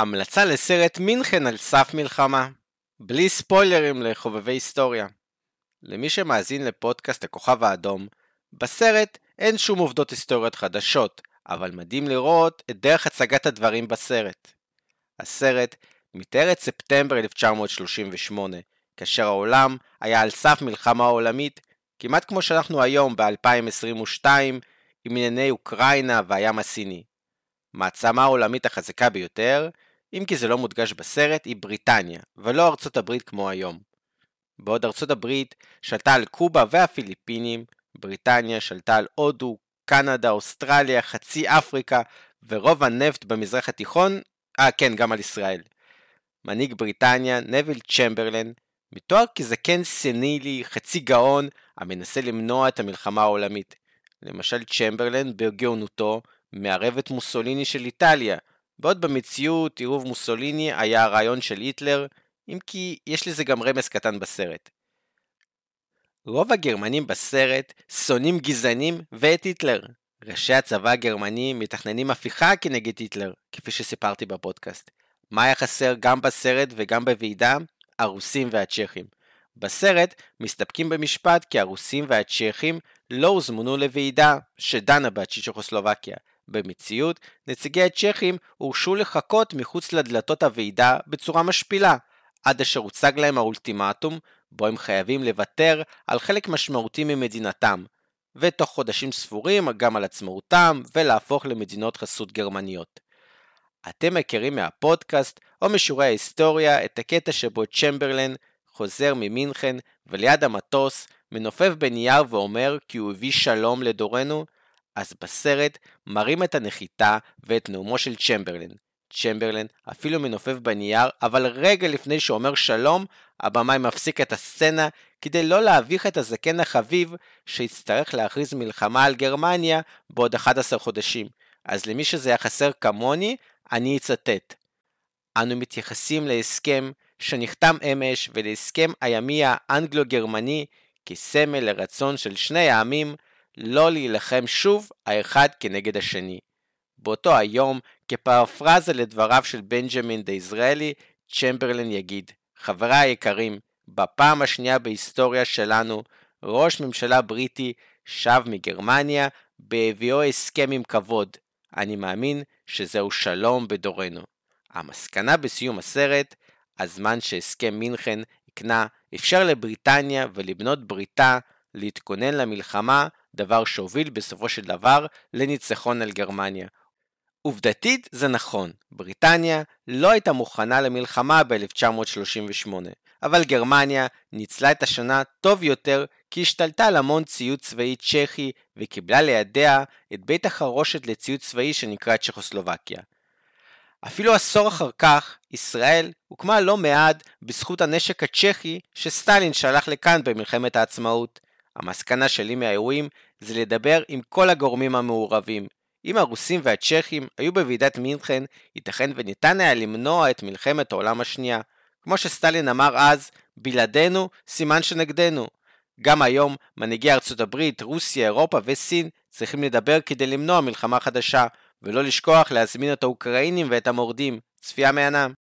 המלצה לסרט מינכן על סף מלחמה. בלי ספוילרים לחובבי היסטוריה. למי שמאזין לפודקאסט הכוכב האדום, בסרט אין שום עובדות היסטוריות חדשות, אבל מדהים לראות את דרך הצגת הדברים בסרט. הסרט מתאר את ספטמבר 1938, כאשר העולם היה על סף מלחמה עולמית, כמעט כמו שאנחנו היום ב-2022, עם ענייני אוקראינה והים הסיני. מעצמה העולמית החזקה ביותר, אם כי זה לא מודגש בסרט, היא בריטניה, ולא ארצות הברית כמו היום. בעוד ארצות הברית שלטה על קובה והפיליפינים, בריטניה שלטה על הודו, קנדה, אוסטרליה, חצי אפריקה, ורוב הנפט במזרח התיכון, אה כן, גם על ישראל. מנהיג בריטניה, נביל צ'מברלן, מתואר כזקן סנילי, חצי גאון, המנסה למנוע את המלחמה העולמית. למשל צ'מברלן, בגאונותו, מערב את מוסוליני של איטליה, בעוד במציאות עירוב מוסוליני היה הרעיון של היטלר, אם כי יש לזה גם רמז קטן בסרט. רוב הגרמנים בסרט שונאים גזענים ואת היטלר. ראשי הצבא הגרמני מתכננים הפיכה כנגד היטלר, כפי שסיפרתי בפודקאסט. מה היה חסר גם בסרט וגם בוועידה? הרוסים והצ'כים. בסרט מסתפקים במשפט כי הרוסים והצ'כים לא הוזמנו לוועידה שדנה בצ'יצ'וכוסלובקיה. במציאות, נציגי הצ'כים הורשו לחכות מחוץ לדלתות הוועידה בצורה משפילה, עד אשר הוצג להם האולטימטום, בו הם חייבים לוותר על חלק משמעותי ממדינתם, ותוך חודשים ספורים גם על עצמאותם, ולהפוך למדינות חסות גרמניות. אתם מכירים מהפודקאסט או משיעורי ההיסטוריה את הקטע שבו צ'מברלן חוזר ממינכן וליד המטוס מנופף בנייר ואומר כי הוא הביא שלום לדורנו, אז בסרט מראים את הנחיתה ואת נאומו של צ'מברלין. צ'מברלין אפילו מנופף בנייר, אבל רגע לפני שאומר שלום, הבמאי מפסיק את הסצנה כדי לא להביך את הזקן החביב שיצטרך להכריז מלחמה על גרמניה בעוד 11 חודשים. אז למי שזה היה חסר כמוני, אני אצטט. אנו מתייחסים להסכם שנחתם אמש ולהסכם הימי האנגלו-גרמני כסמל לרצון של שני העמים לא להילחם שוב האחד כנגד השני. באותו היום, כפרפרזה לדבריו של בנג'מין דיזרעאלי, צ'מברלין יגיד, חבריי היקרים, בפעם השנייה בהיסטוריה שלנו, ראש ממשלה בריטי שב מגרמניה בהביאו הסכם עם כבוד. אני מאמין שזהו שלום בדורנו. המסקנה בסיום הסרט, הזמן שהסכם מינכן הקנה, אפשר לבריטניה ולבנות בריתה להתכונן למלחמה דבר שהוביל בסופו של דבר לניצחון על גרמניה. עובדתית זה נכון, בריטניה לא הייתה מוכנה למלחמה ב-1938, אבל גרמניה ניצלה את השנה טוב יותר כי השתלטה על המון ציוד צבאי צ'כי וקיבלה לידיה את בית החרושת לציוד צבאי שנקרא צ'כוסלובקיה. אפילו עשור אחר כך, ישראל הוקמה לא מעט בזכות הנשק הצ'כי שסטלין שלח לכאן במלחמת העצמאות. המסקנה שלי מהאירועים זה לדבר עם כל הגורמים המעורבים. אם הרוסים והצ'כים היו בוועידת מינכן, ייתכן וניתן היה למנוע את מלחמת העולם השנייה. כמו שסטלין אמר אז, בלעדינו סימן שנגדנו. גם היום מנהיגי ארצות הברית, רוסיה, אירופה וסין צריכים לדבר כדי למנוע מלחמה חדשה, ולא לשכוח להזמין את האוקראינים ואת המורדים. צפייה מהנם.